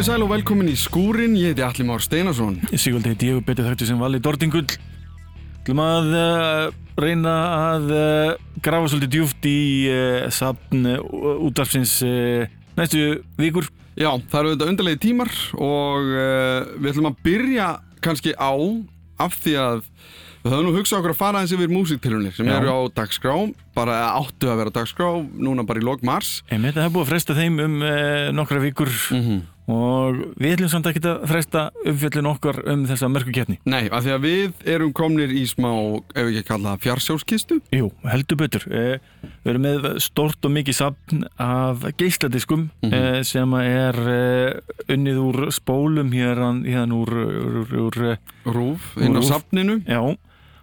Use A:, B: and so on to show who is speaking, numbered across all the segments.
A: Komið sæl og velkomin í skúrin, ég heiti Alli Már Steinarsson.
B: Sigvaldi heiti ég og betur þekktu sem Valli Dordingull. Glum að uh, reyna að uh, grafa svolítið djúft í uh, safn útvarpsins næstu vikur.
A: Já, það eru þetta undarlegi tímar og við ætlum að byrja kannski á af því að við höfum nú hugsað okkur að fara eins yfir músiktilunir sem Já. eru á dagskrá, bara áttu að vera dagskrá, núna bara í log mars.
B: Ég með þetta hefur búið að fresta þeim um nokkra vikur. Mm -hmm og við ætlum samt ekki að fresta umfjöldin okkar um þessa mörguketni
A: Nei, af því að við erum komnir í smá, ef við ekki kalla það fjarsjóskistu
B: Jú, heldur betur. Eh, Við erum með stort og mikið sapn af geisladiskum mm -hmm. eh, sem er eh, unnið úr spólum hérna úr, úr, úr
A: Rúf, inn á sapninu
B: Já,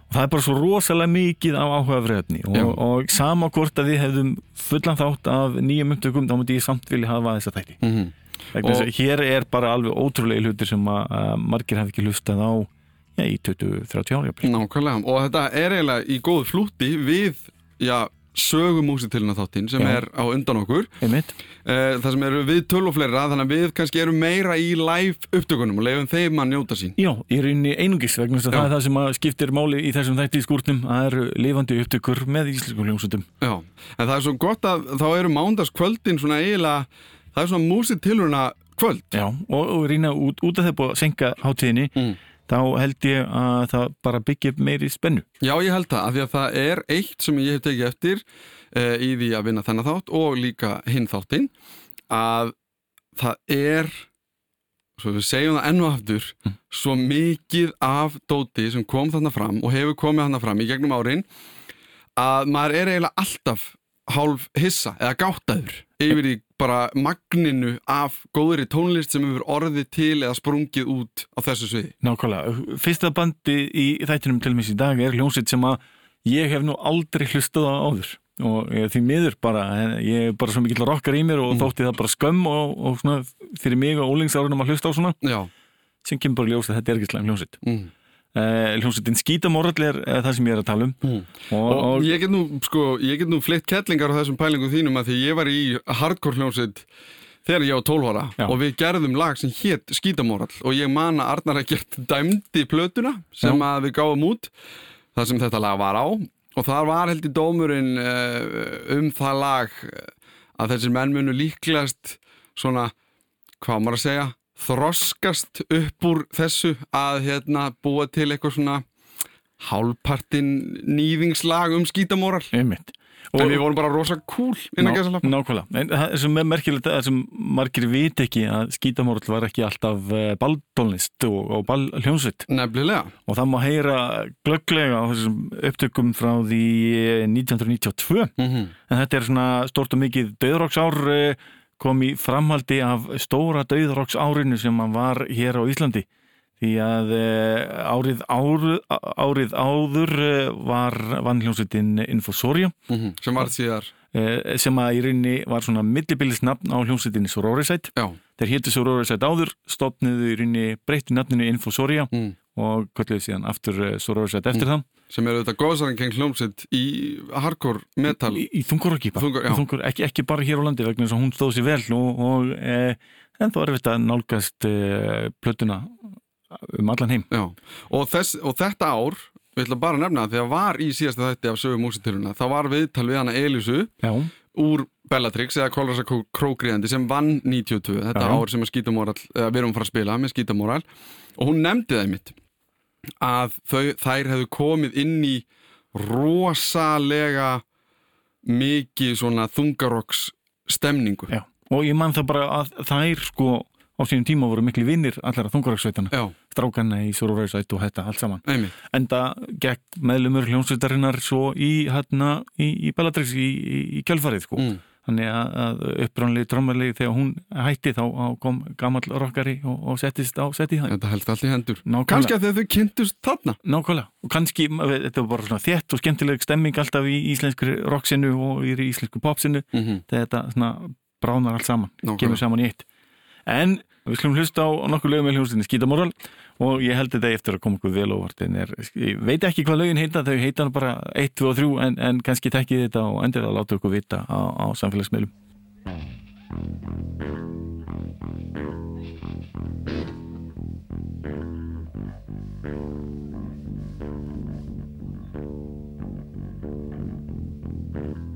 B: og það er bara svo rosalega mikið á áhugafræðni og, og sama hvort að við hefðum fullan þátt af nýjum upptökum þá múti ég samt vilja hafa þessa þætti. Mm -hmm. Og hér er bara alveg ótrúlega hlutir sem að, að margir hafi ekki lustað á já, í 20-30 ári.
A: Nákvæmlega, og þetta er eiginlega í góðu flútti við, já, sögumúsitilina þáttinn sem já. er á undan okkur.
B: Einmitt.
A: Eh, það sem eru við töl og fleira, þannig að við kannski erum meira í live upptökunum og leiðum þeim að njóta sín.
B: Já, ég er inn í einungis vegna það er það sem skiptir máli í þessum þætti í skúrnum, það eru lifandi upptökur með íslensku hljómsutum.
A: Já, en það er svo gott að þá eru mándaskvöldin svona eiginlega það er svona músitilurna kvöld
B: Já, og, og rýna út, út af þeir búið að senka hátíðinni mm. þá held ég að það bara byggir meiri spennu
A: Já, ég held það, af því að það er eitt sem ég hef tekið eftir uh, í því að vinna þennan þátt og líka hinn þáttinn að það er svo við segjum það ennu aftur mm. svo mikið af dóti sem kom þarna fram og hefur komið þarna fram í gegnum árin að maður er eiginlega alltaf hálf hissa eða gáttaður yfir í bara magninu af góðri tónlist sem hefur orðið til eða sprungið út á þessu sviði.
B: Nákvæmlega. Fyrsta bandi í þættinum til mér í dag er hljómsitt sem að ég hef nú aldrei hlustað á áður og ég, því miður bara, ég er bara svo mikill rockar í mér og mm. þótti það bara skömm og, og svona fyrir mig og ólingsárunum að hlusta á svona
A: Já.
B: sem kemur bara ljóst að þetta er ekki slæm hljómsitt. Mm. Uh, hljómsveitin Skítamorall er það sem ég er að tala um mm.
A: og, og, og ég get nú, sko, nú fleitt kettlingar á þessum pælingum þínum að því ég var í hardcore hljómsveit þegar ég á 12 ára Já. og við gerðum lag sem hétt Skítamorall og ég man að Arnar að gert dæmdi plötuna sem Já. að við gáum út þar sem þetta lag var á og þar var held í dómurinn uh, um það lag að þessir menn munu líklegast svona, hvað maður að segja þroskast upp úr þessu að hérna búa til eitthvað svona hálfpartin nýðingslag um skítamóral
B: einmitt
A: Og en við vorum bara rosa cool innan
B: gæsalappa. Nákvæmlega. En það sem er merkilegt að sem margir vit ekki að skítamorl var ekki alltaf eh, balltónlist og, og ballhljómsveit.
A: Nefnilega.
B: Og það má heyra glögglega á þessum upptökum frá því 1992. Mm -hmm. En þetta er svona stort og mikið döðróksár eh, kom í framhaldi af stóra dauðróks árinu sem hann var hér á Íslandi. Því að eh, árið, árið, árið áður eh, var vannhljómsveitin Infosoria mm
A: -hmm, sem var síðar.
B: Eh, sem að í rauninni var svona millibilisnafn á hljómsveitinni Sororisætt þeir héttu Sororisætt áður stopniðu í rauninni breytti nafninu Infosoria mm. og kvöldluði síðan aftur Sororisætt eftir mm.
A: Sem eru þetta góðsarangeng hljómsett í hardcore metal.
B: Í, í þungurökipa þungur, ekki, ekki bara hér á landi vegna þess að hún stóð sér vel og, og e, en þá er þetta nálgast e, plötuna um allan heim.
A: Og, þess, og þetta ár við ætlum bara að nefna það þegar var í síðasta þætti af sögum músitiluna þá var viðtal við hana Elisu Já. úr Bellatrix eða Kolrasa Krókriðandi sem vann 92 þetta Já. ár sem er skítamóral við erum að fara að spila með skítamóral og hún nefndi það mitt að þau, þær hefðu komið inn í rosalega mikið svona þungarokks stemningu.
B: Já, og ég man það bara að þær sko á sínum tíma voru miklu vinnir allar að þungarokksveitana, strákanna í Sororæsveit og þetta allt saman.
A: Einmi.
B: En það gekk meðlumur hljómsveitarinnar svo í, hérna, í, í Bellatrix í, í kjölfarið sko. Mm. Þannig að upprannlegi drömmarlegi þegar hún hætti þá kom gammal rockari og, og settist á setti það.
A: Þetta held allir hendur. Nákvæmlega. Kanski að þau kynntust þarna.
B: Nákvæmlega. Og kannski, þetta var bara svona þétt og skemmtileg stemming alltaf í íslensku rocksinu og í íslensku popsinu. Mm -hmm. Þetta svona bránar allt saman. Nákvæmlega. Kemur saman í eitt. En við slumum hlusta á nokkuð lögum með hljómsveitinni Skítamorral og ég held þetta eftir að koma okkur vel óvart en er, ég veit ekki hvað lögin heita þau heita hann bara 1, 2 og 3 en, en kannski tekkið þetta og endur að láta okkur vita á, á samfélagsmiðlum
C: Thank you.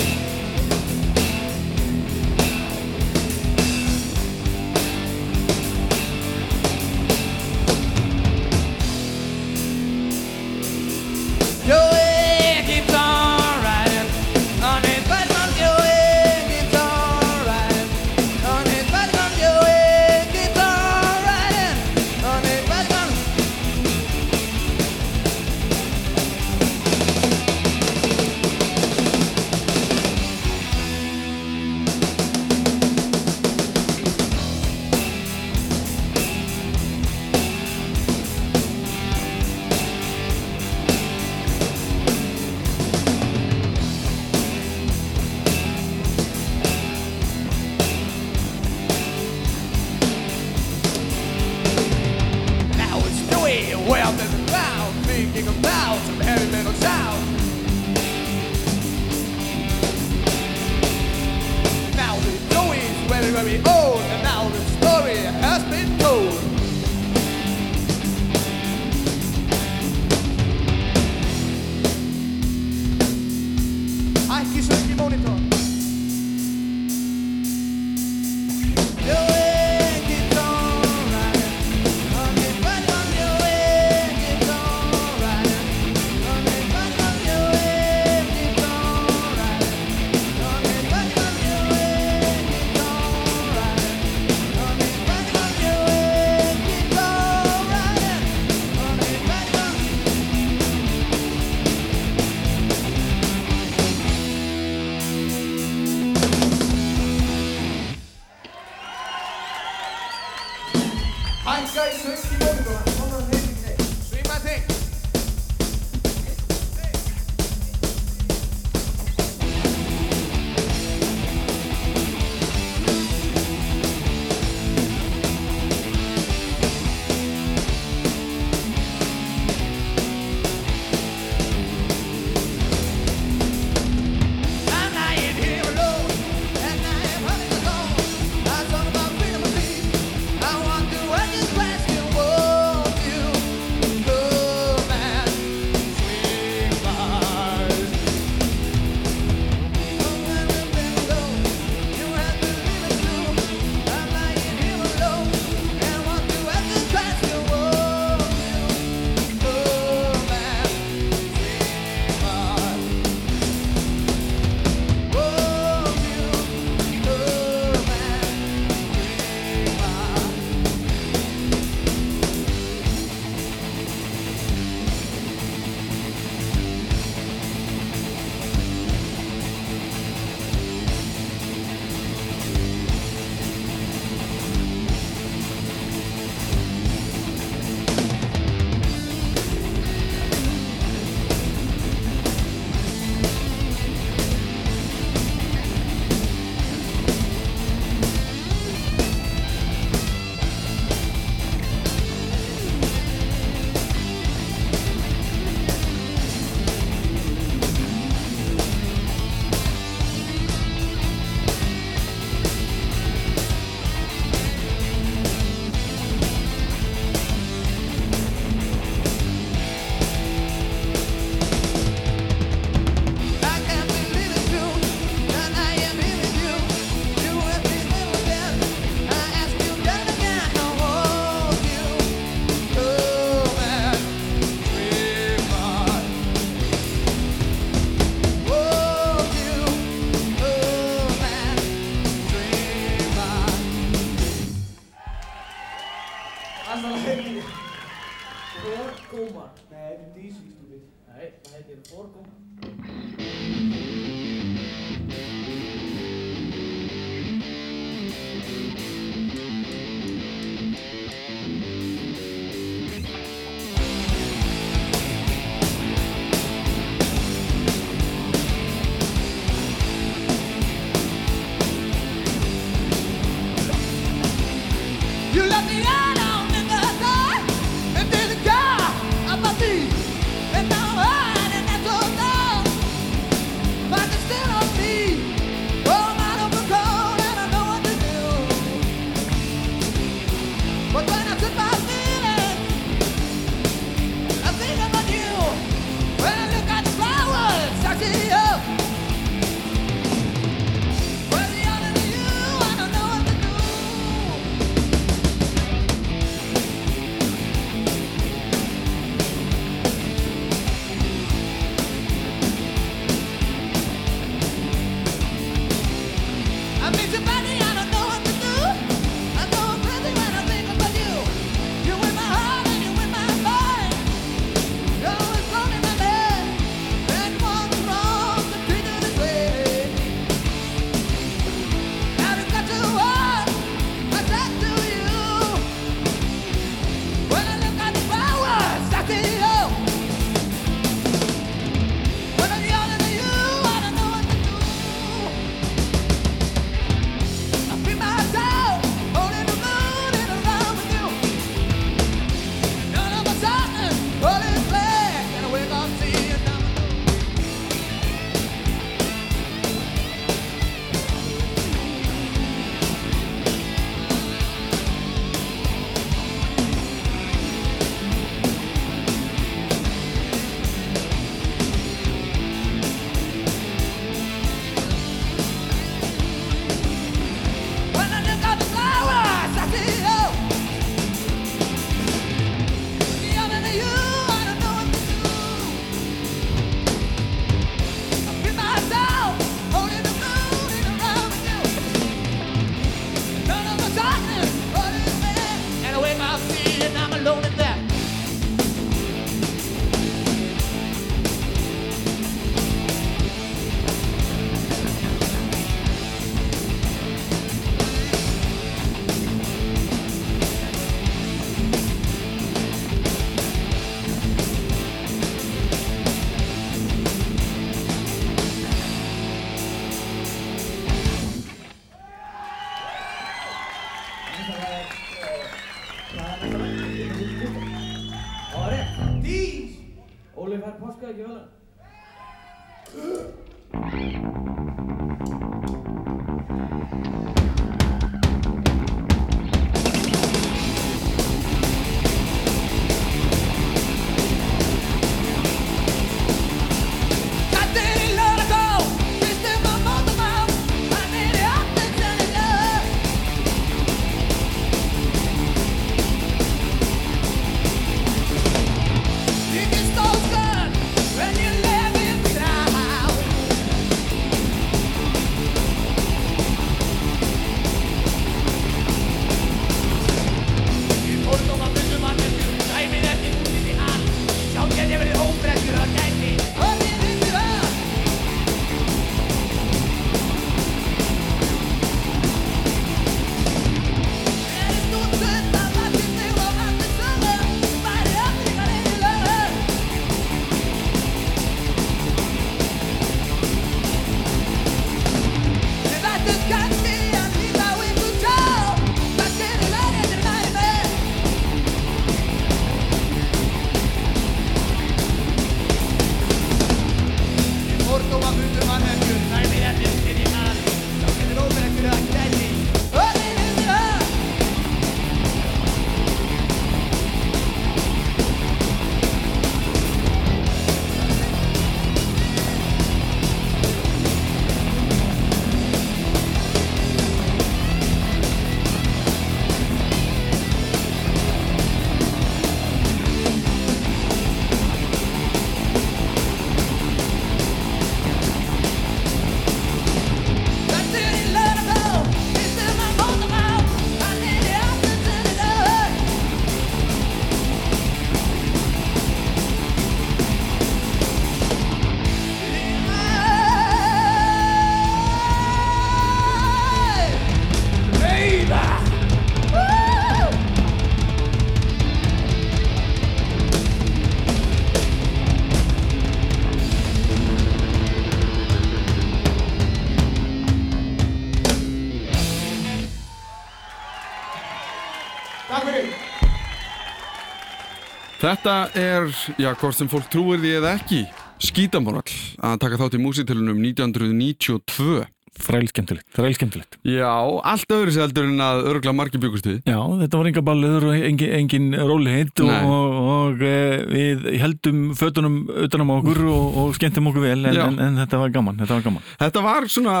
A: Þetta er, já, hvort sem fólk trúir því eða ekki, skítamorall að taka þátt í músitilunum 1992.
B: Þrælskemtilegt, þrælskemtilegt.
A: Já, allt öðru sér heldur en að örgla margi byggustuði.
B: Já, þetta var enga balliður og engin, engin róliheit og, og, og e, við heldum fötunum utanum okkur og, og skemmtum okkur vel en, en, en þetta var gaman, þetta var gaman.
A: Þetta var svona,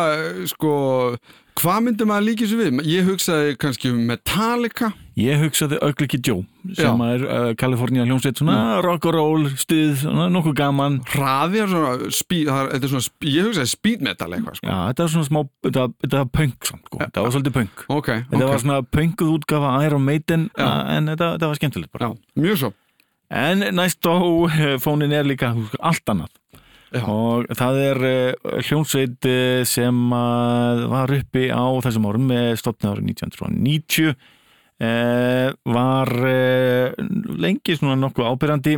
A: sko, hvað myndum að líka þessu við? Ég hugsaði kannski um Metallica
B: Ég hugsaði Ugly Joe sem Já. er uh, California hljómsveit svona rock and roll, stuð, svona nokkuð gaman
A: Hraði er svona, speed, það er svona ég hugsaði speed metal eitthvað sko.
B: Já, þetta er svona smá, þetta, þetta var punk samt, sko. þetta var svolítið punk
A: okay,
B: Þetta
A: okay.
B: var svona punkuð útgafa Iron Maiden Já. en þetta, þetta var skemmtilegt bara
A: Já, mjög svo
B: En næst á eh, fónin er líka allt annað Já. og það er uh, hljómsveit uh, sem uh, var uppi á þessum árum með stopnið árið 1990 Eh, var eh, lengi svona nokkuð ábyrjandi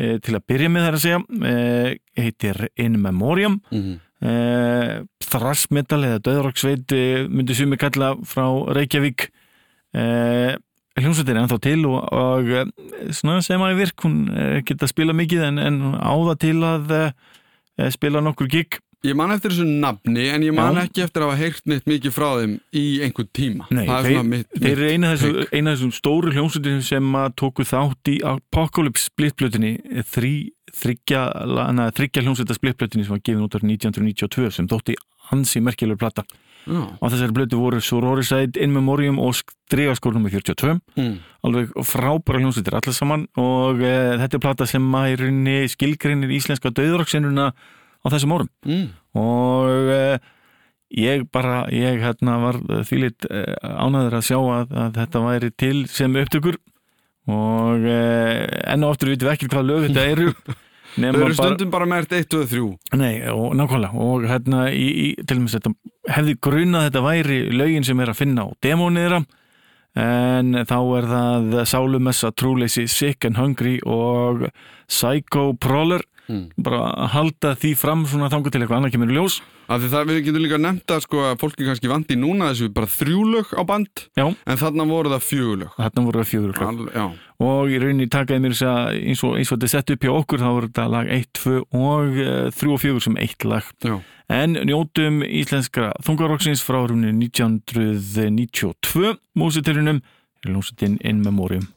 B: eh, til að byrja með það að segja heitir In Memoriam mm -hmm. Thrasmetal eða Döðroksveit myndi sumi kalla frá Reykjavík hljómsveitin er ennþá til og, og svona sem að virk hún geta spila mikið en, en áða til að spila nokkur gig
A: Ég man eftir þessu nafni en ég man Já. ekki eftir að hafa heyrt neitt mikið frá þeim í einhvern tíma.
B: Nei, þeir, mitt, þeir eru eina af þessu, þessum stóru hljómsveitin sem tóku þátt í Apocalypse splittblötinni þryggja hljómsveita splittblötinni sem var gefin út á 1992 sem þótti hansi merkjulegur platta. Og þessari blötu voru Sororicide, In Memoriam og Stregaskólum með 42. Mm. Alveg frábæra hljómsveitir allir saman og e, þetta er platta sem að skilgrinir íslenska döðroksinnuna á þessum árum mm. og uh, ég bara, ég hérna var þýlit uh, eh, ánæður að sjá að, að þetta væri til sem upptökur og enn og oftur vitum við ekki hvað lög þetta eru
A: Þau eru stundum bara mert 1 og 3
B: Nei, og nákvæmlega. Og hérna, í, í, til og með þetta hefði grunað þetta væri lögin sem er að finna á demóniðra en þá er það Sálumessa, Trúleysi, Sick and Hungry og Psycho Prowler
D: mm. bara að halda því fram svona þangu til eitthvað annar kemur í ljós
A: af því það við getum líka nefnt að sko að fólki kannski vandi núna þessu bara þrjúlög á band
D: já.
A: en þarna voru það fjögulög
D: þarna voru það fjögulög og í rauninni takaði mér þess að eins og, eins og þetta sett upp hjá okkur þá voru þetta lag 1, 2 og 3 og 4 sem eitt lag
A: já.
D: en njótum íslenska þungaroksins frá rauninni 1992 músiturinnum lúsitinn In Memoriam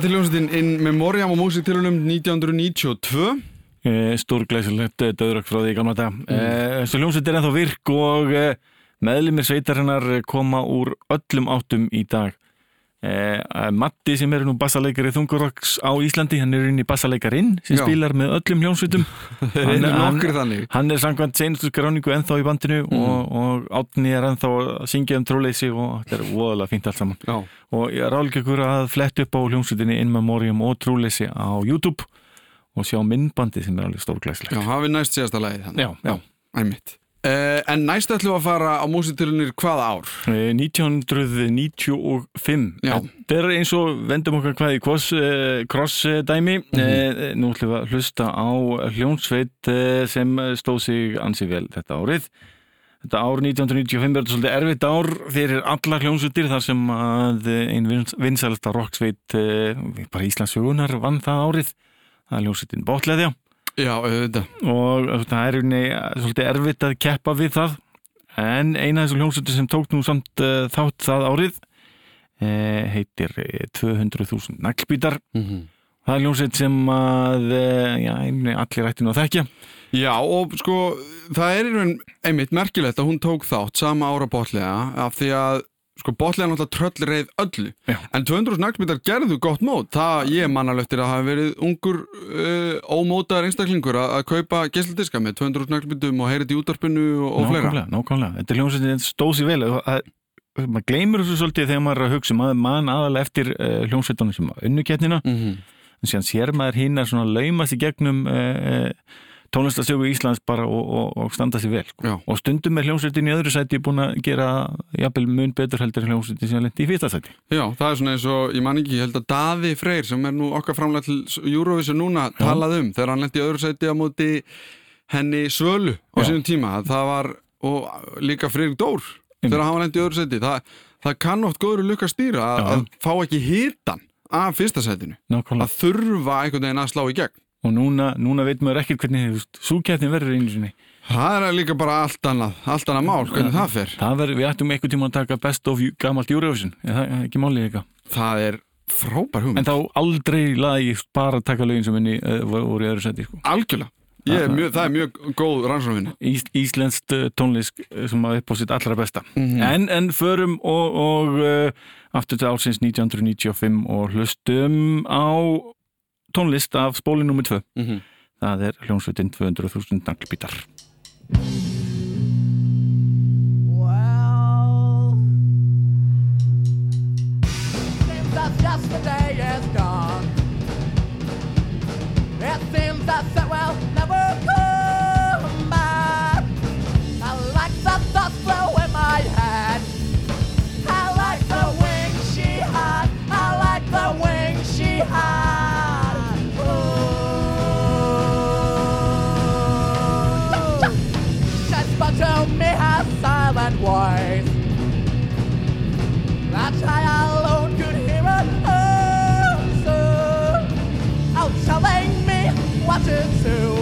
C: Þetta
A: er ljónsitinn In Memoriam og músiktilunum 1992
B: Stórglæsilegt döðrökk frá því gamla dag mm. Þessu eh, ljónsitt er ennþá virk og eh, meðlimir sveitarinnar koma úr öllum áttum í dag Eh, Matti sem er nú bassaleikari Þungurokks á Íslandi, hann er inn í bassaleikarin sem Já. spilar með öllum hljómsveitum.
A: Hann, hann,
B: hann er samkvæmt senustu skráningu ennþá í bandinu mm. og, og átni er ennþá að syngja um tróleysi og þetta er voðalega fínt allt saman. Já. og ég álíka ykkur að flett upp á hljómsveitinni In Memoriam og tróleysi á YouTube og sjá minnbandi sem er alveg stórglæslega
A: Já, hafið næst síðasta lagið
B: Já, já.
A: Æmitt Uh, en næst ætlum við að fara á músitilunir hvaða ár?
B: 1995 þetta er eins og vendum okkar hvað í cross-dæmi uh, mm -hmm. uh, nú ætlum við að hlusta á hljónsveit sem stóð sig ansið vel þetta árið. Þetta ár 1995 er svolítið erfitt ár. Fyrir alla hljónsveitir þar sem einn vinsælsta rocksveit bara Íslandsögunar vann það árið. Það er hljónsveitin Botleðja
A: Já, auðvitað.
B: Og það er unni svolítið erfitt að keppa við það en eina af þessu hljómsveitir sem tók nú samt uh, þátt það árið uh, heitir 200.000 eh, naglbítar. Mm -hmm. Það er hljómsveit sem að, já, allir ætti nú að þekkja.
A: Já, og sko, það er einmitt merkilegt að hún tók þátt sama ára botlega af því að sko botlega náttúrulega tröll reið öllu. Já. en 200 naglbítar gerðu gott mót. Það ég mannalöftir að hafa verið ungur uh, ómótaðar einstaklingur að, kaupa gessldiska með 200 naglbítum og heyrið í útarpinu og, og fleira.
B: Nákvæmlega, nákvæmlega, þetta er hljómsveitin stóð sér vel. Að, maður gleymur þessu svolítið þegar maður er að hugsa. Maður mann aðalega eftir uh, hljómsveitunum sem unnuketnina mm -hmm. en sér maður hinn að laumast í gegnum uh, tónlistasögu Íslands bara og, og, og standa sér vel sko. og stundum er hljómsveitin í öðru sæti búin að gera jafnvel mun betur heldur hljómsveitin sem lendi í fyrsta sæti.
A: Já, það er svona eins og, ég man ekki, ég held að Daði Freyr sem er nú okkar framlega til Eurovision núna Já. talað um þegar hann lendi í öðru sæti á móti henni Svölu á sínum tíma. Það var, og líka Freyr Dór þegar hann lendi í öðru sæti. Það, það kann oft góður lukka stýra að, að fá ekki hitan af fyrsta sætinu. Nákvæmlega. að þurfa einhvern veginn að slá í gegn
B: og núna, núna veit maður ekkert hvernig súkjættin verður einu sinni.
A: Það er líka bara allt annað, allt annað mál, hvernig það fer.
B: Það verður, við ættum einhvern tíma að taka best of gammalt Eurovision, það er ekki málið eitthvað
A: Það er frábær hugmynd.
B: En þá aldrei lagi bara að taka lögin sem henni uh, voru í öðru seti sko.
A: Algjörlega, er mjög, það er mjög góð rannsóðvinni
B: Ís, Íslenskt uh, tónlist uh, sem að upp á sitt allra besta. Mm -hmm. en, en förum og, og uh, aftur til ásins 1995 og hlustum á tónlist af spóli nr. 2 mm -hmm. það er hljómsveitin 200.000 naglbítar Well Seems that yesterday is gone It seems that that will never come back I like the thoughts flow in my head I like the wings she had I like the wings she had how silent voice That I alone could hear an answer. Out telling me what to do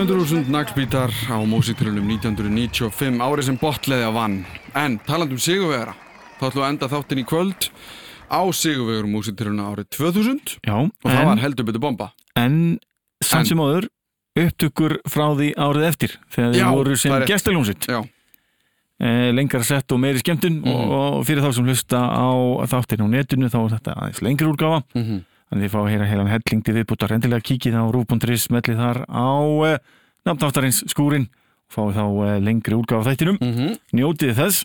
A: 200.000 nagsbítar á músitilunum 1995 árið sem botleði að vann. En talandum Sigurvegara, þá ætlum við að enda þáttinn í kvöld á Sigurvegarum músitiluna árið 2000
B: Já,
A: og það var heldur betur bomba.
B: En samt sem áður upptökkur frá því árið eftir þegar þið voru sem gestaljónsitt. Eh, Lengar sett og meiri skemmtun mm -hmm. og fyrir þá sem hlusta á þáttinn á netinu þá er þetta aðeins lengri úrgafa. Mm -hmm. Þannig að þið fá að heyra heilan helling til viðbúttar. Endilega kíkið á rúf.ris mellið þar á eh, namnáttarins skúrin og fáið þá eh, lengri úrgáð á þættinum. Mm -hmm. Njótið þess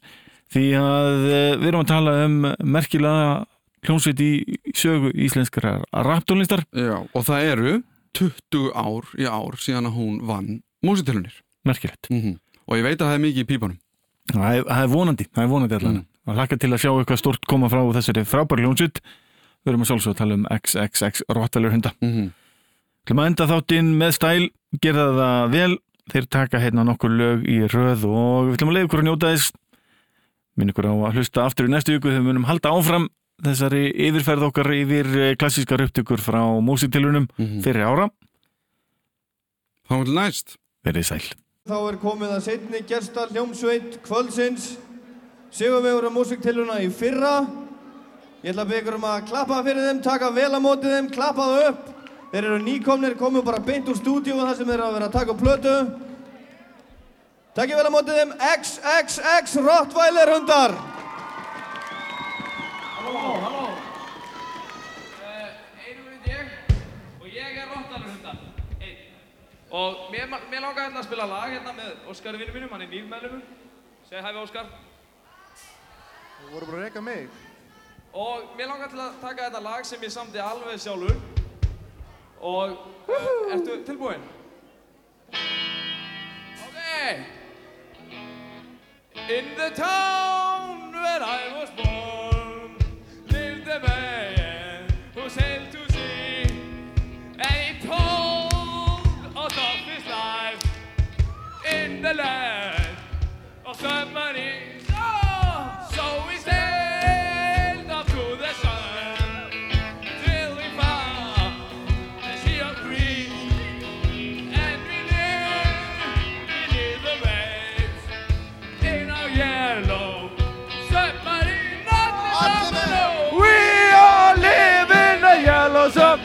B: því að eh, við erum að tala um merkilega kljónsveit í sögu íslenskara raptónlistar.
A: Já, og það eru 20 ár í ár síðan að hún vann músitilunir.
B: Merkilegt.
A: Mm -hmm. Og ég veit að það er mikið í pípanum.
B: Það er, það er vonandi, það er vonandi allan. Mm. Að hlaka til að sjá eitthvað stort koma frá þessari frábæri kljónsveit Við erum að sjálfsög að tala um XXX Rottalurhunda. Mm -hmm. Hljóma enda þáttinn með stæl, gerða það vel, þeir taka hérna nokkur lög í röð og við ætlum að leiða ykkur að njóta þess. Minn ykkur á að hlusta aftur í næstu ykkur þegar við munum halda áfram þessari yfirferð okkar yfir eh, klassískar upptökur frá músiktilunum mm -hmm. fyrir ára.
A: Þá er næst.
B: Verðið sæl.
E: Þá er komið að setni gersta hljómsveit kvöldsins, sigurvegur á músiktiluna í fyrra Ég ætla að byggja um að klappa fyrir þeim, taka vel á mótið þeim, klappa þau upp. Þeir eru nýkomnir, komum bara beint úr stúdíu þar sem þeir eru að vera að taka um plötu. Takkja vel á mótið þeim XXX Rottweiler hundar.
F: Halló, halló. Einum hund ég og ég er Rottweiler hundar. Einn. Og mér, mér langar hérna að spila lag hérna með Óskari vinnu mínum, hann er nýf meðlumum. Segð hæfi Óskar.
E: Þú voru bara að reyka mig
F: og mér langar til að taka þetta lag sem ég samti alveg sjálfur. Og uh, ertu tilbúinn? Ok. In the town where I was born lived a man who sailed to sea and he told us of his life in the land.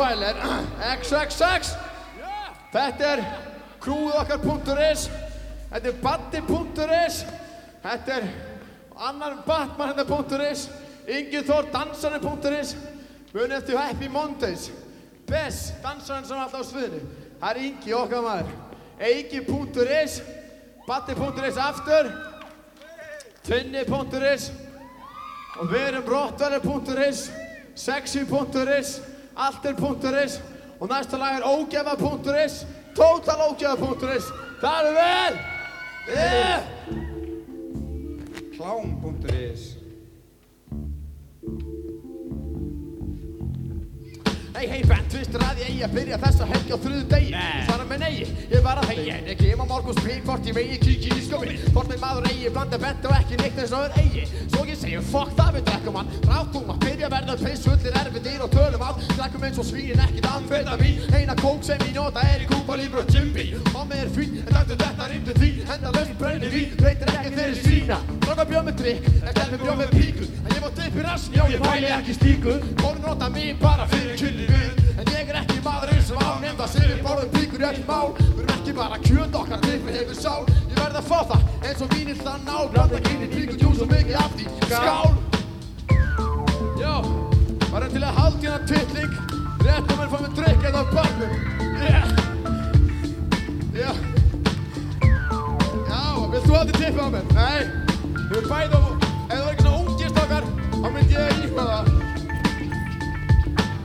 G: Rottweiler XXX Þetta er krúið okkar punktur is. Þetta er Batti.is Þetta er annar Batman hérna punktur is. Ingi Þór dansarinn.is Munið eftir Happy Mondays. Bess, dansarinn sem er alltaf á sviðinu. Það er Ingi okkar maður. Eiki.is Batti.is aftur. Tvinni.is og við erum rottvælir.is sexy.is alter.is og næsta lag er ógefa.is total ógefa.is það eru vel. Yeah.
H: Klám.is
G: Hei hei bent, tvistur að ég að byrja þessa helgi á þrjöðu degi Nei Svara með nei, ég var að þegja En ég kem á morgun spil hvort ég megi kíkja í skómi Hvort með maður eigi blanda bent og ekki neitt eins og öður eigi. Svo ég segi fuck það við drekkum hann. Ráttum að byrja að verða piss fullir erfiðir og tölum á Drekkum eins og svínin ekkit amfetavín Eina kók sem ég nota er í Kúpa Libre og Jimby Mamma er fín, en dættu þetta rýmdu því. Enda lögn brennir vín, breytir dipp í rassin, já ég pæli ekki stíku Konur nota mig bara fyrir kynni við En ég er ekki maðurinn sem ánefnda sig Við borðum píkur ekki mál. Við erum ekki bara kjönd okkar tippi hefur sál. Ég verð að fá það eins og vínill það ná. Blanda kynni píkur djús og mikið af því. Skál! Já, varum til að halda hérna titling? Rétt um að fá með drikk eða barnum Yeah Já. Já, vilt þú halda tippi á mér? Nei, við erum bæði á Þá myndi ég íkva það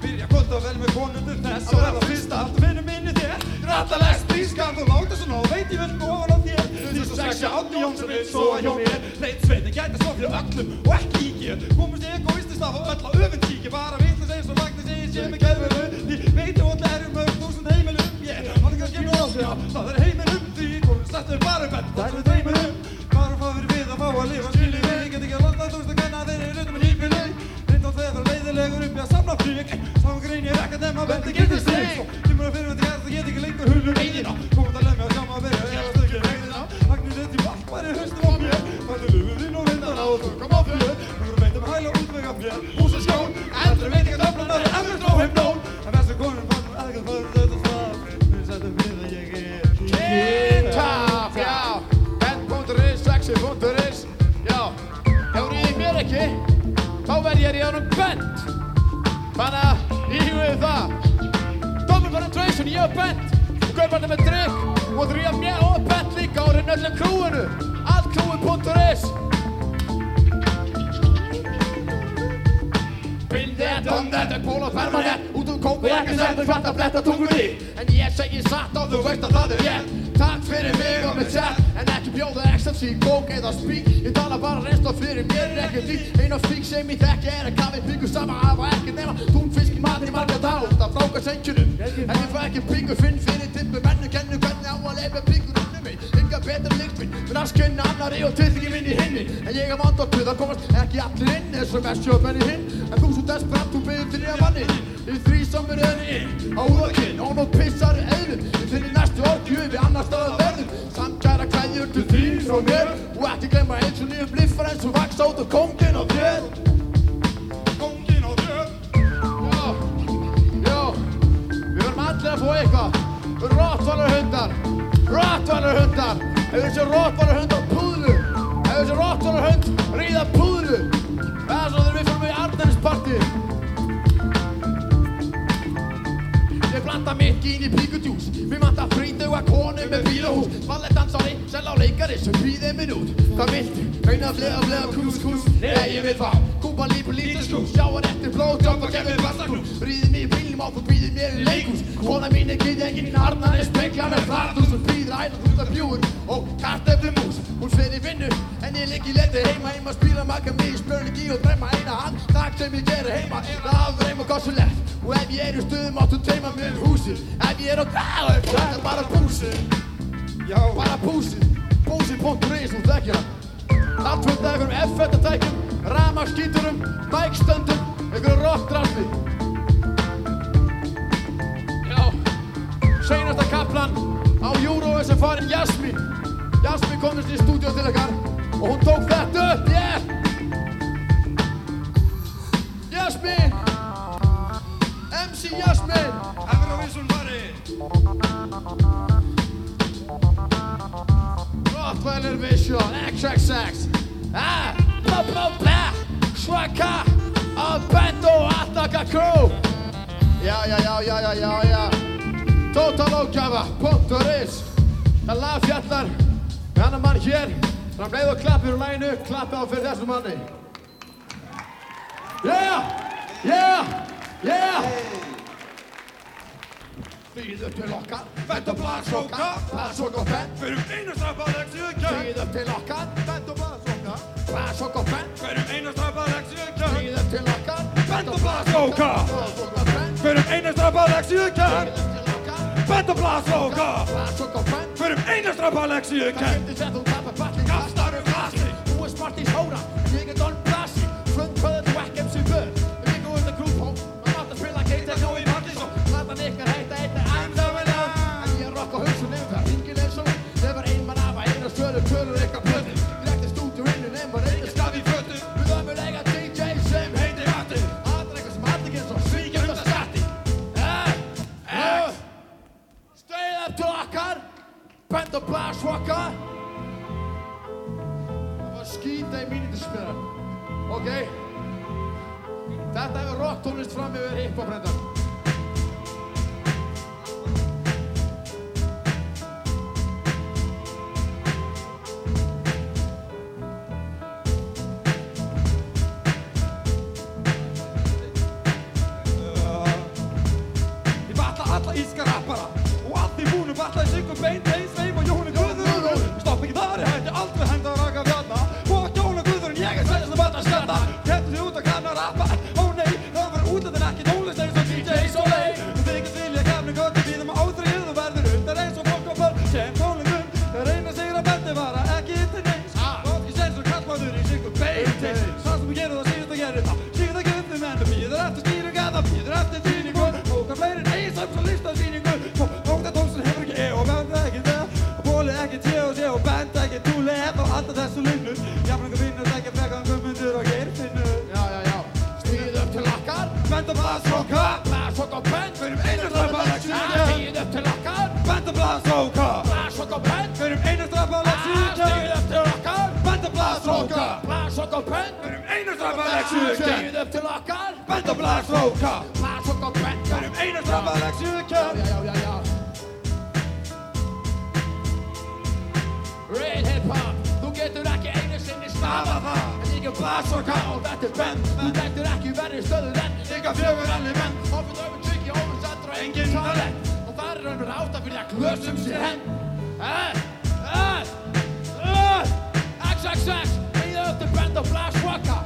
H: Byrja kvölda vel með konundur þess. Að verða fyrsta allt finnum minni þér. Rattalegst bískar þú láta svona og veit ég vel ofan á þér. Því svo sexja Átni Jónsson vil sofa hjá mér. Leit sveitin gæti svo fyrir öllum og ekki íkja Komast ég egoistist af öll á öfund kíkja Bara vitlega segja svo lagni segja sé mig geðveru Því veit ég ótla erum mörg þúsund heimilum Ég hann kannski nú á sig að það er heimilum Því konur settur bara upp en það er heimilum Bara fá fyrir við að fá að lifa? Skilji við Ég get ekki að landa þúst Þegar leiðilegur upp í að samla frík. Sá grein ég ekkert nema vendi getur stig Svo kemur að fyrir með þetta get ekki lengur hulur eigina Komum að lemja sjá maður verið eða stökja vegina Magnir þetta í valpari höstum á mér. Þannig lufur inn og vindana og þungum á fyrir Nú erum veitum hæla útvega mér Hús og skjón, eldri veit ekki að öflunar er eftir á heim nón En þessu konum fannum aðeins fyrir þetta svaf Við setjum við að ég er
G: Kintaf, já. Bent.is, sexy.is Já, hefur ég mér ekki Þá verð ég í ánum bent. Þannig að íhugðu það. Double penetration, ég er Og kaupandi með drikk Og þú ríða mér og bent líka Og reyna öllum krúinu. Allt krúi.is Bindi en dom þetta er kól og permanent Út og ekki settur hvart að bletta tungunni En ég segi satt og þú veist að það er rétt Takk fyrir mig og mitt sett En ekki bjóða ecstasy, kók eða spík Ég tala bara reynst og fyrir mér er ekki Einn og spík sem ég þekki er að kafi byggur sama Hafa ekki nema túnfisk í matinn í marga dag Það fráka senkjunum En ég fæ ekki byggur finn fyrir tippu Mennu kennu hvernig á að leipa byggur unni mig. Enga betra lykt minn Minn að skynna annari og tilþingi minn í hinni En ég hef vant á tuð að komast ekki allir inn Eins og mest sjöfmenni hinn En þú svo desperat, þú byrðir til ég manni Í því sem er enni inn Á úðakinn, og pissar eðlum Í þinni næstu orkju við annar staðar verðum. Samkæra kveðjur til þín frá mér. Og ekki glemma eins og nýjum bliffar eins og vaks át og kongin á þér.
H: Kongin og þér?
G: Já, já. Við verðum allir að fá eitthvað. Rottvalar hundar Rottvalar hundar Ef þessi rottvalar hund á púðlu Ef þessi rottvalar hund ríða púðlu. Það er svo þegar við fyrir í Arnærisparti Mitt gín í píkudjús Við manta frítuga konu með bílahús Ballettdansari, sel á leikari sem býðir minn út Hvað viltu? Reyna að flega, flega, kús, kús Nei, ég vil fá Kúpa lípu lítið skús Sjáar eftir blóðdrömp og gefið bastaklús Ríðið mig í bílnum á þú býðir mér í leikhús Kona mín er gyðjengin Arnæri spekla með farthús Hún býður ætla út af bjúur og kartöflum mús Hún fer í vinnu en ég ligg í leti heima Heima spila makka mig í spörningi og dreyma eina hand Takk sem ég gerir heima hafður heima lett Og ef ég er í stuðum áttu teima mér um húsið Ef ég er á gráðu, það er bara púsið
H: Já,
G: Bara púsið Púsið.is, þú þekkja Allt fullt af einhverjum F-fettatækjum Ramaskíturum, bækstöndum Einhverjum rockdrasli seinasta kaplan á Eurovision farin Jasmín Jasmín komist í stúdíu til ykkar og hún tók þetta upp, yeah! Jasmín MC Jasmín
H: Eurovision fari
G: Rottweiler Vision XXX Ah, bla bla bla. Svaka. Að bend og allaka crew. Já, já, já, já, já, já, já Totalógjafa.is Það lag fjallar með annar mann hér. Þannig að leið og klappir úr læginu Klappa á fyrir þessum manni. Yeah, yeah, yeah. Býð upp til okkar Bend og blaðsóka Blaðsóka og bend
H: Fyrir einu strafalegsju kjær
G: Býð upp til okkar Bend og blaðsóka Blaðsóka og bend
H: Fyrir einu strafalegsju kjær
G: Býð upp til okkar
H: Bend og blaðsóka
G: Blaðsóka og bend
H: Fyrir einu strafalegsju kjær
G: Býð
H: Bend og Blaðsóka
G: og bend
H: Fyrir
G: og tapar bakking
H: Kastar um glasi
G: Þú er smartís hóra Ég fram glösum sér henn. Eh, eh, eh XXX Líðu upp til bend og blast waka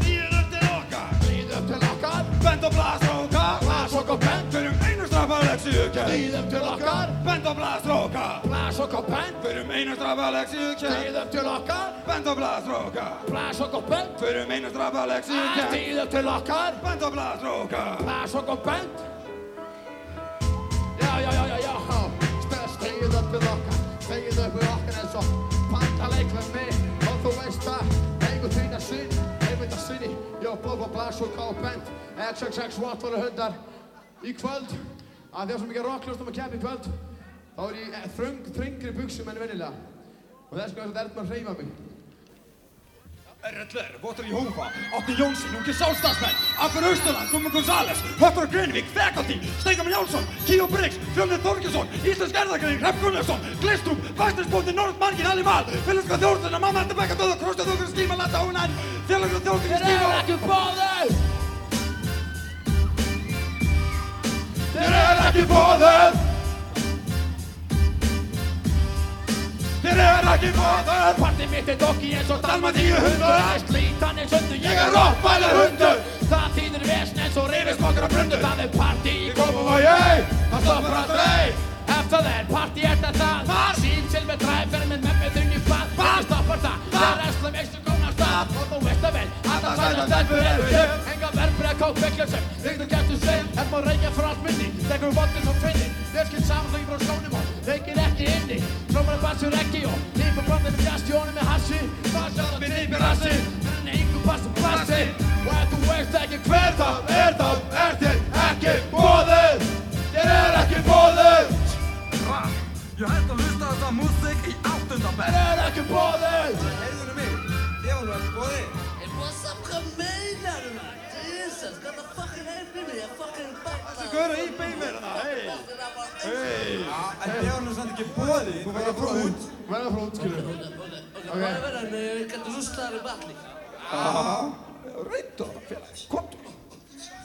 H: Stýr upp til okkar
G: Líðu upp til okkar
H: Benda blaðsróka
G: Blast og bend
H: Fyrir einu strafalegsju
G: Líðu upp til okkar
H: Benda blaðsróka
G: Blast og bend
H: Fyrir einu strafalegsju
G: Líðu upp til okkar
H: Benda blaðsróka
G: Blast og bend
H: Fyrir einu strafalegsju
G: Líðu upp til okkar
H: Benda blaðsróka
G: Blast og bend við okkar eins og þú veist það Eigu þína sinn Einmitt að sinni Jó, Bob og Blast og K. Bent XXX Wattvaru hundar. Í kvöld Að því að svo mikið rockljóstum að kemja í kvöld Þá er ég þröng, þrengri buksum enn vennilega Og þess vegna er þetta erðum að hreyfa mig
H: RLR, Votur Jófa, Átni Jónsson, Ungi Sjálfstafsmenn, Afur Austurland, Gummi González, Höttur Greinvík, Faculty, Steingam Jónsson, Kíó Briggs, Fjölnir Þorgesson, Íslensk erðagrein, Hrepp Gunnarsson, Glistrup, Væstisbóndi, Norð Margin, Halli Mal, Félagska þjórnuna, Mamma Þetta Bekka Döða, Krosta Þjókur, Skíma, Landa Ónæn, Félagska þjórnuna,
G: Þeir eru
H: Skíma,
G: ekki báðir
H: Þér er ekki bóðið! Þér er ekki bóðið!
G: Parti mitt er dokki eins og
H: Dalmatíu hundur.
G: Það er slítan eins hundur
H: Ég er rottweiler hundur.
G: Það þýðir vesn eins og rifismokkar og brundur Það er parti í
H: Kópavogi,
G: Það stoppar aldrei Eftir það er parti er þetta
H: Hvar?
G: Sín til með dræfer með með með þunni
H: Hvar?
G: Ekki stoppar það? Það er esslum ekstu góna stað Og þú veist það vel Að það
H: sætar
G: stelpur eru hér Enga verbrið að kók veikla sem Ríktu getur svein Er maður reykja frá allt minni Tekur vodni og leikir ekki inni. Trómar að bassur ekki og Nýpa brandinu fjastjónu með hassi. Bassar að nýpa rassi En einhver bassur bassi. Og ef þú veist ekki hver það er þá er þér ekki bóðið Þér er ekki bóðið
H: Ég hætti að hlusta þetta músík í áttundabæð
G: Þér er ekki bóðið
H: Heyrðunum mig, ég var nú ekki bóði Þessi gaur í beimir hei Hei En ég var nú samt ekki bóði Þú verður að fara út.
G: Verða frá út, skilur
I: Ok, hvað er verið hann? Ég gæti rústaðar í batni.
H: Reyndu það, félag Komdu.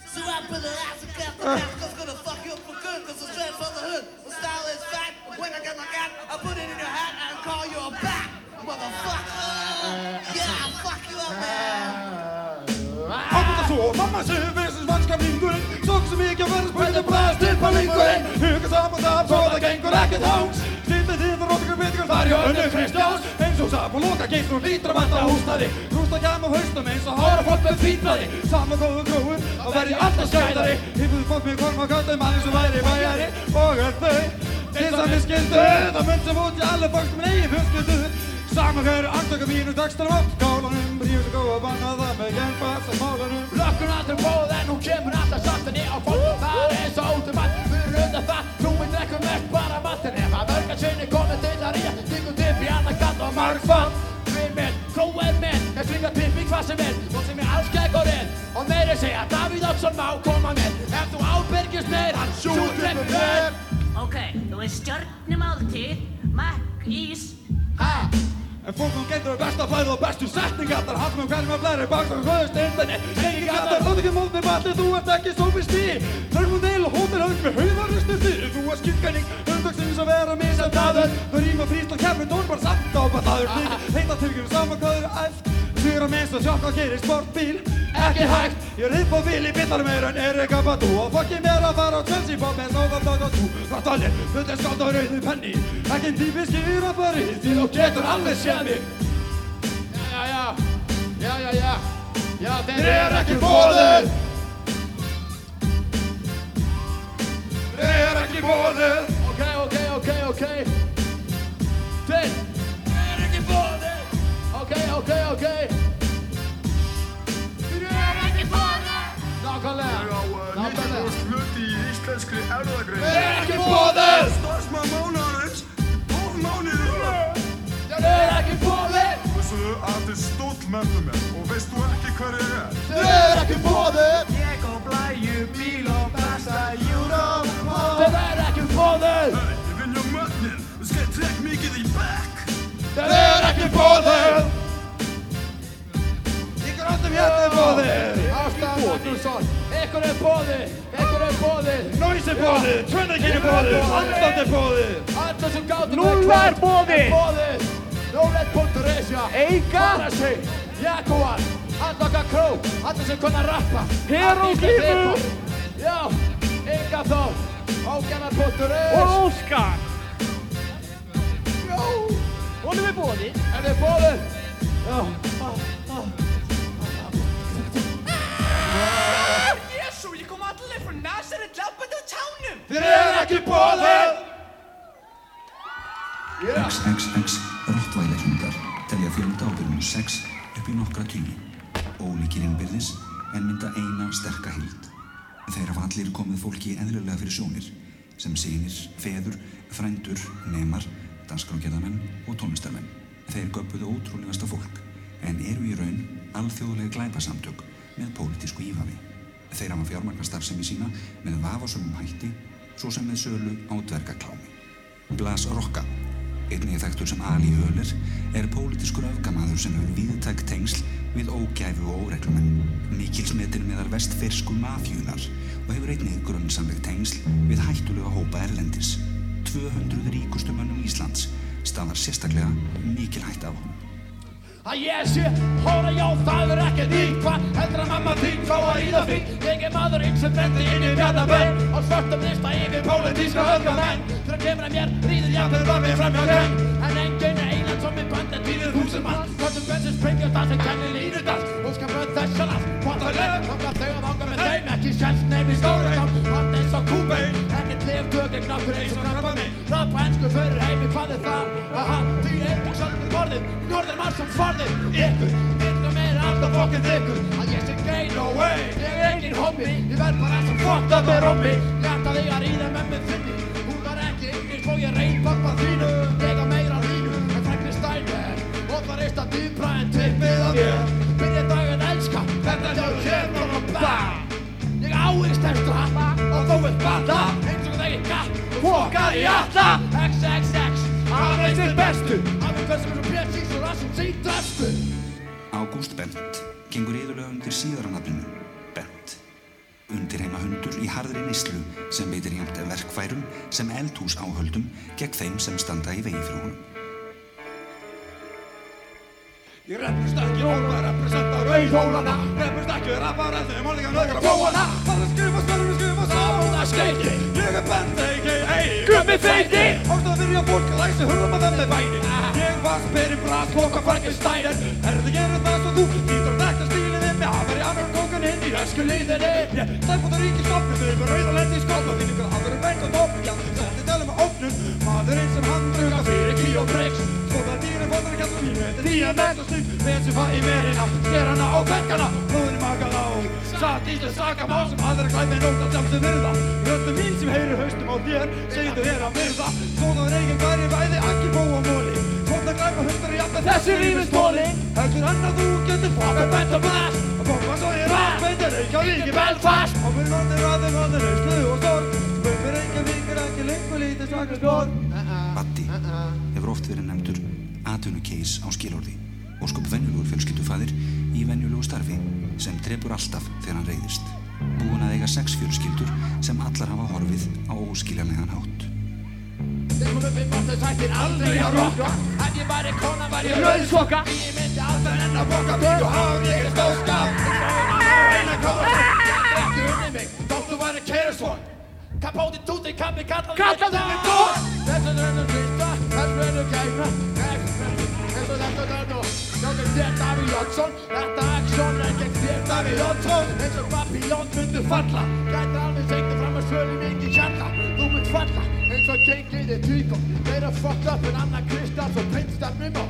I: So I put an ass and got the mask, cause gonna fuck you up for good, cause I'm straight from the hood. My style is fat, when I get my gat, I put it in your hat and call you a bat, motherfucker. Yeah, I'll fuck you up, man.
H: Átta svo, mamma sé spilni blæst upp á vingurinn Huga saman það, svo það gengur ekki þángs Stýttið þið og rótingur byttingur þar hjá önnu Kristjáns. Eins og sap og loka geist og lítur að vanta húsnaði Rústa kæm á haustum eins og hára fólk með fýtnaði Saman góðu gróður, þá verð ég alltaf skæðari. Hýfuðu fólk með korma kallum manni sem væri bæjari. Og er þau þess að við skildu Það mun sem út í alle fólk sem eigi fjölskyldu Saman hverju andtöku mínu dagstar á Kálanum, bríus og góða banna það með genfast að málanum
G: Lökkun aldrei bóð en hún kemur alltaf sattinni á fólk. Það er eins og út um fyrir undan það. Trúin drekkur mest bara vatnir Ef að mörgar sinni komið til að ríja Tíkum tipp í annan katt og marg fann Við minn, góðir minn Ég svinga tipp í hvað sem er. Og sem er alls geggurinn Og meiri segja Davíð Oddsson má koma með. Ef þú ábyrgist meir, hann sjúr tippið með
J: Ok, þú veist stjörnumáltíð, makk, ís,
G: Ha,
H: En fólkum getur við besta fæðu og bestu setningarnar. Hafum um hverjum að blæri bak og höfust einbæni Sengingarnar, þótt ekki mót með balli Þú ert ekki sófið stí Þörfum til og hótel höfum með hauðarristu þig Þú ert skilgæning, umdagsins að vera misandaður Þú rýma fríst og kemur dón bara samt á bataður heita tilgjum saman hvað eru æft Þýra minnst að sjokka gerir sportbíl. Ekki hægt, ég upp á vil í bitar meir en er ekki að batu Og fokki mér að fara á Chelsea Bob með sóða dag og allir, þetta er skáld á rauðu penni. Ekki típiski rappari Því þú getur alveg séð mig.
G: Já, já, já, já, já. Já, þeir
H: Þér er ekki bóðið Þér er ekki bóðið
G: Ok, ok, ok, ok. Þeir Ok, ok, ok. Þeir er ekki bóðið Nákvæmlega. Nákvæmlega
K: hluti í íslenskri erðagrein.
H: Þér er ekki bóðið
K: Starfsmann mánaðarins, 12 mánuðir.
G: Þeir er ekki bóðið
K: Þessu að þið stóll með. Mér og veist þú ekki hver ég er?
H: Þér er ekki bóðið
G: bóðið Ástæðan Magnússon Ykkur er bóðið Ykkur er bóðið
H: Noise er bóðið, Tvennakin er bóðið, Andand er bóðið
G: Allir sem gátum
F: Núlla er boðið.
G: Bóðið Núlet.is, já
F: Eiga.
G: Parasi Jaguar Handloka Kró Allir sem kunna rappa klippa. Já Inga Þór Ógjarnar.is
F: og Óskar.
G: Jó
F: Honum er boðið.
G: Er þið bóðið? Já
F: Nazaret lappandi á tánum.
H: Þér er ekki bóðið
L: XXX rottvæleiklingar telja fjölda á byrjunum 6 upp í nokkra tugi. Ólíkir innbyrðis en mynda eina sterka hild. Þeir hafa allir komið fólki eðlulega fyrir sjónir sem sínir, feður, frændur, nemar, danskrákjæðamenn og tónlistarmenn. Þeir göpuðu ótrúlegasta fólk en eru í raun alþjóðlega glæpasamtök með pólitísku ífafi. Þeir hafa fjármarkastarfsemi sína með vafasömmum hætti svo sem með sölu á dvergaklámi. Blas Rokka, einnig þekktur sem Ali Höler, er pólitískur öfgamaður sem hefur viðtæk tengsl við ógæfu og óreglumenn, mikilsmetin meðal vestfirsku mafjúnar og hefur einnig grunnsamleg tengsl við hættulega hópa erlendis. 200 ríkustu mönnum Íslands stafar sérstaklega mikil hætt af honum
G: að ég sé hóra já það er ekkert ykkar heldur að mamma þín fá að ríða fín. Ég er maðurinn sem brendir inn í mjöndabenn og svartum lista yfir pólitíska öðgamenn þegar kemur að mér ríðir ég þegar var við fram hjá grenn en enginn er einan sem er bandið tíðir húsum all hvortum bensin springur það sem kennir línudans og skapur þessan all hvort að lefa þá gaf þau að vanga með þeim ekki sjálfs nefnir stórum hvort eins og kúbein ekkert lef tökir knáttur eins og mann sem farði ykkur. Ykkur meira alltaf fokkið ykkur. Að ég sé gay, no way Ég er engin hommi. Ég verð bara sem fokta með rommi Ég ætla þig að ríða með mig þinni. Hún var ekki yngri svo ég reyn pappa þínu. Ég á meira þínu en Frankensteiner Og það reist að dýbra en tippið á mér. Byrja daginn elska Þetta er kemur og bam Ég áist ekstra og þú vilt bata Eins og þegar ég gatt Fokkar í alla. XXX Hann veist þið bestu. Hann veist hversu mjög og sín drestu
L: Ágúst Bent gengur yfirlega undir síðaranafninu Bent. Undir heima hundur í harðri neyslu sem veitir jæmt verkfærum sem eldhús áhöldum gegn þeim sem standa í vegi fyrir honum.
H: Ég reppust ekki ólma, representa rauðhólana Reppust ekki rappar en þeim holningar nöðgar að bóana Það er skrifa, skrifa, skrifa, sána skeiti Ég er bent, a.k.a. Gummi feiti Ástæða fyrir að fólk læsi hurðum að þeim með bæni Ég var sem beri bras, klokka Frankensteiner Herði gerir það svo þú Ítur að nekta stílið þinn með hafari annar kókan inn í resku liðinni. Ég stæf út að ríki stopnu þau með rauðalendi í skopnu Þinn ykkur hafður meint að topp Já, setti tölum með ópnum Maðurinn sem hann druga fyrir kí og breyks Skoða dýrin fóttar kalla mínu Þetta er nýja mest og snygg Með sem fæ í verina Skerana á kvenkana Blóðinni makað á. Satt íslega sakamá sem aðra nótt að sjálfsög virða Röttu mín sem heyri haustum á þér Segðu þér að virða Skoða reygin væri væði Akki bó og móli Komna glæma hundar í jafn Þessi lífið stóli Heldur hann að þú getur fokkað bent og blast Að bomba svo í rætt Veitir ekki á líki Belfast. Og við landir aðeins aðeins Hauslu og stór Böfur ekki vikir ekki lengur lítið svaka skór
L: Batti hefur oft verið nefndur atvinnukeis á skilorði og skup venjulegur fjölskyldufaðir í venjulegu starfi sem drefur alltaf þegar hann reyðist. Búin að eiga sex fjölskyldur sem allar hafa horfið á óskiljanlegan hátt.
G: Upp í móttu sættir aldrei að rokka Ef ég væri kona væri ég rauðsokka Ég myndi aldrei enn að bokka bík og hár ég er stóðskap Eina kóla Ég ekki unni mig Þótt þú væri keirasvon Kapóti túti kappi kallaði Kallaði mig tón Þessu rennur fyrsta Þessu rennur gæna Þessu þetta rennur Ég er þér Daví Jónsson Þetta aksjón er gegn þér Daví Jónsson Eins og Babylon myndu falla. Gæti alveg segna fram að svölu mikið kjalla Þú mynd falla eins og gengið er tvíkom Meira fucked up en Anna Kristjáns og Prinstar Mimmo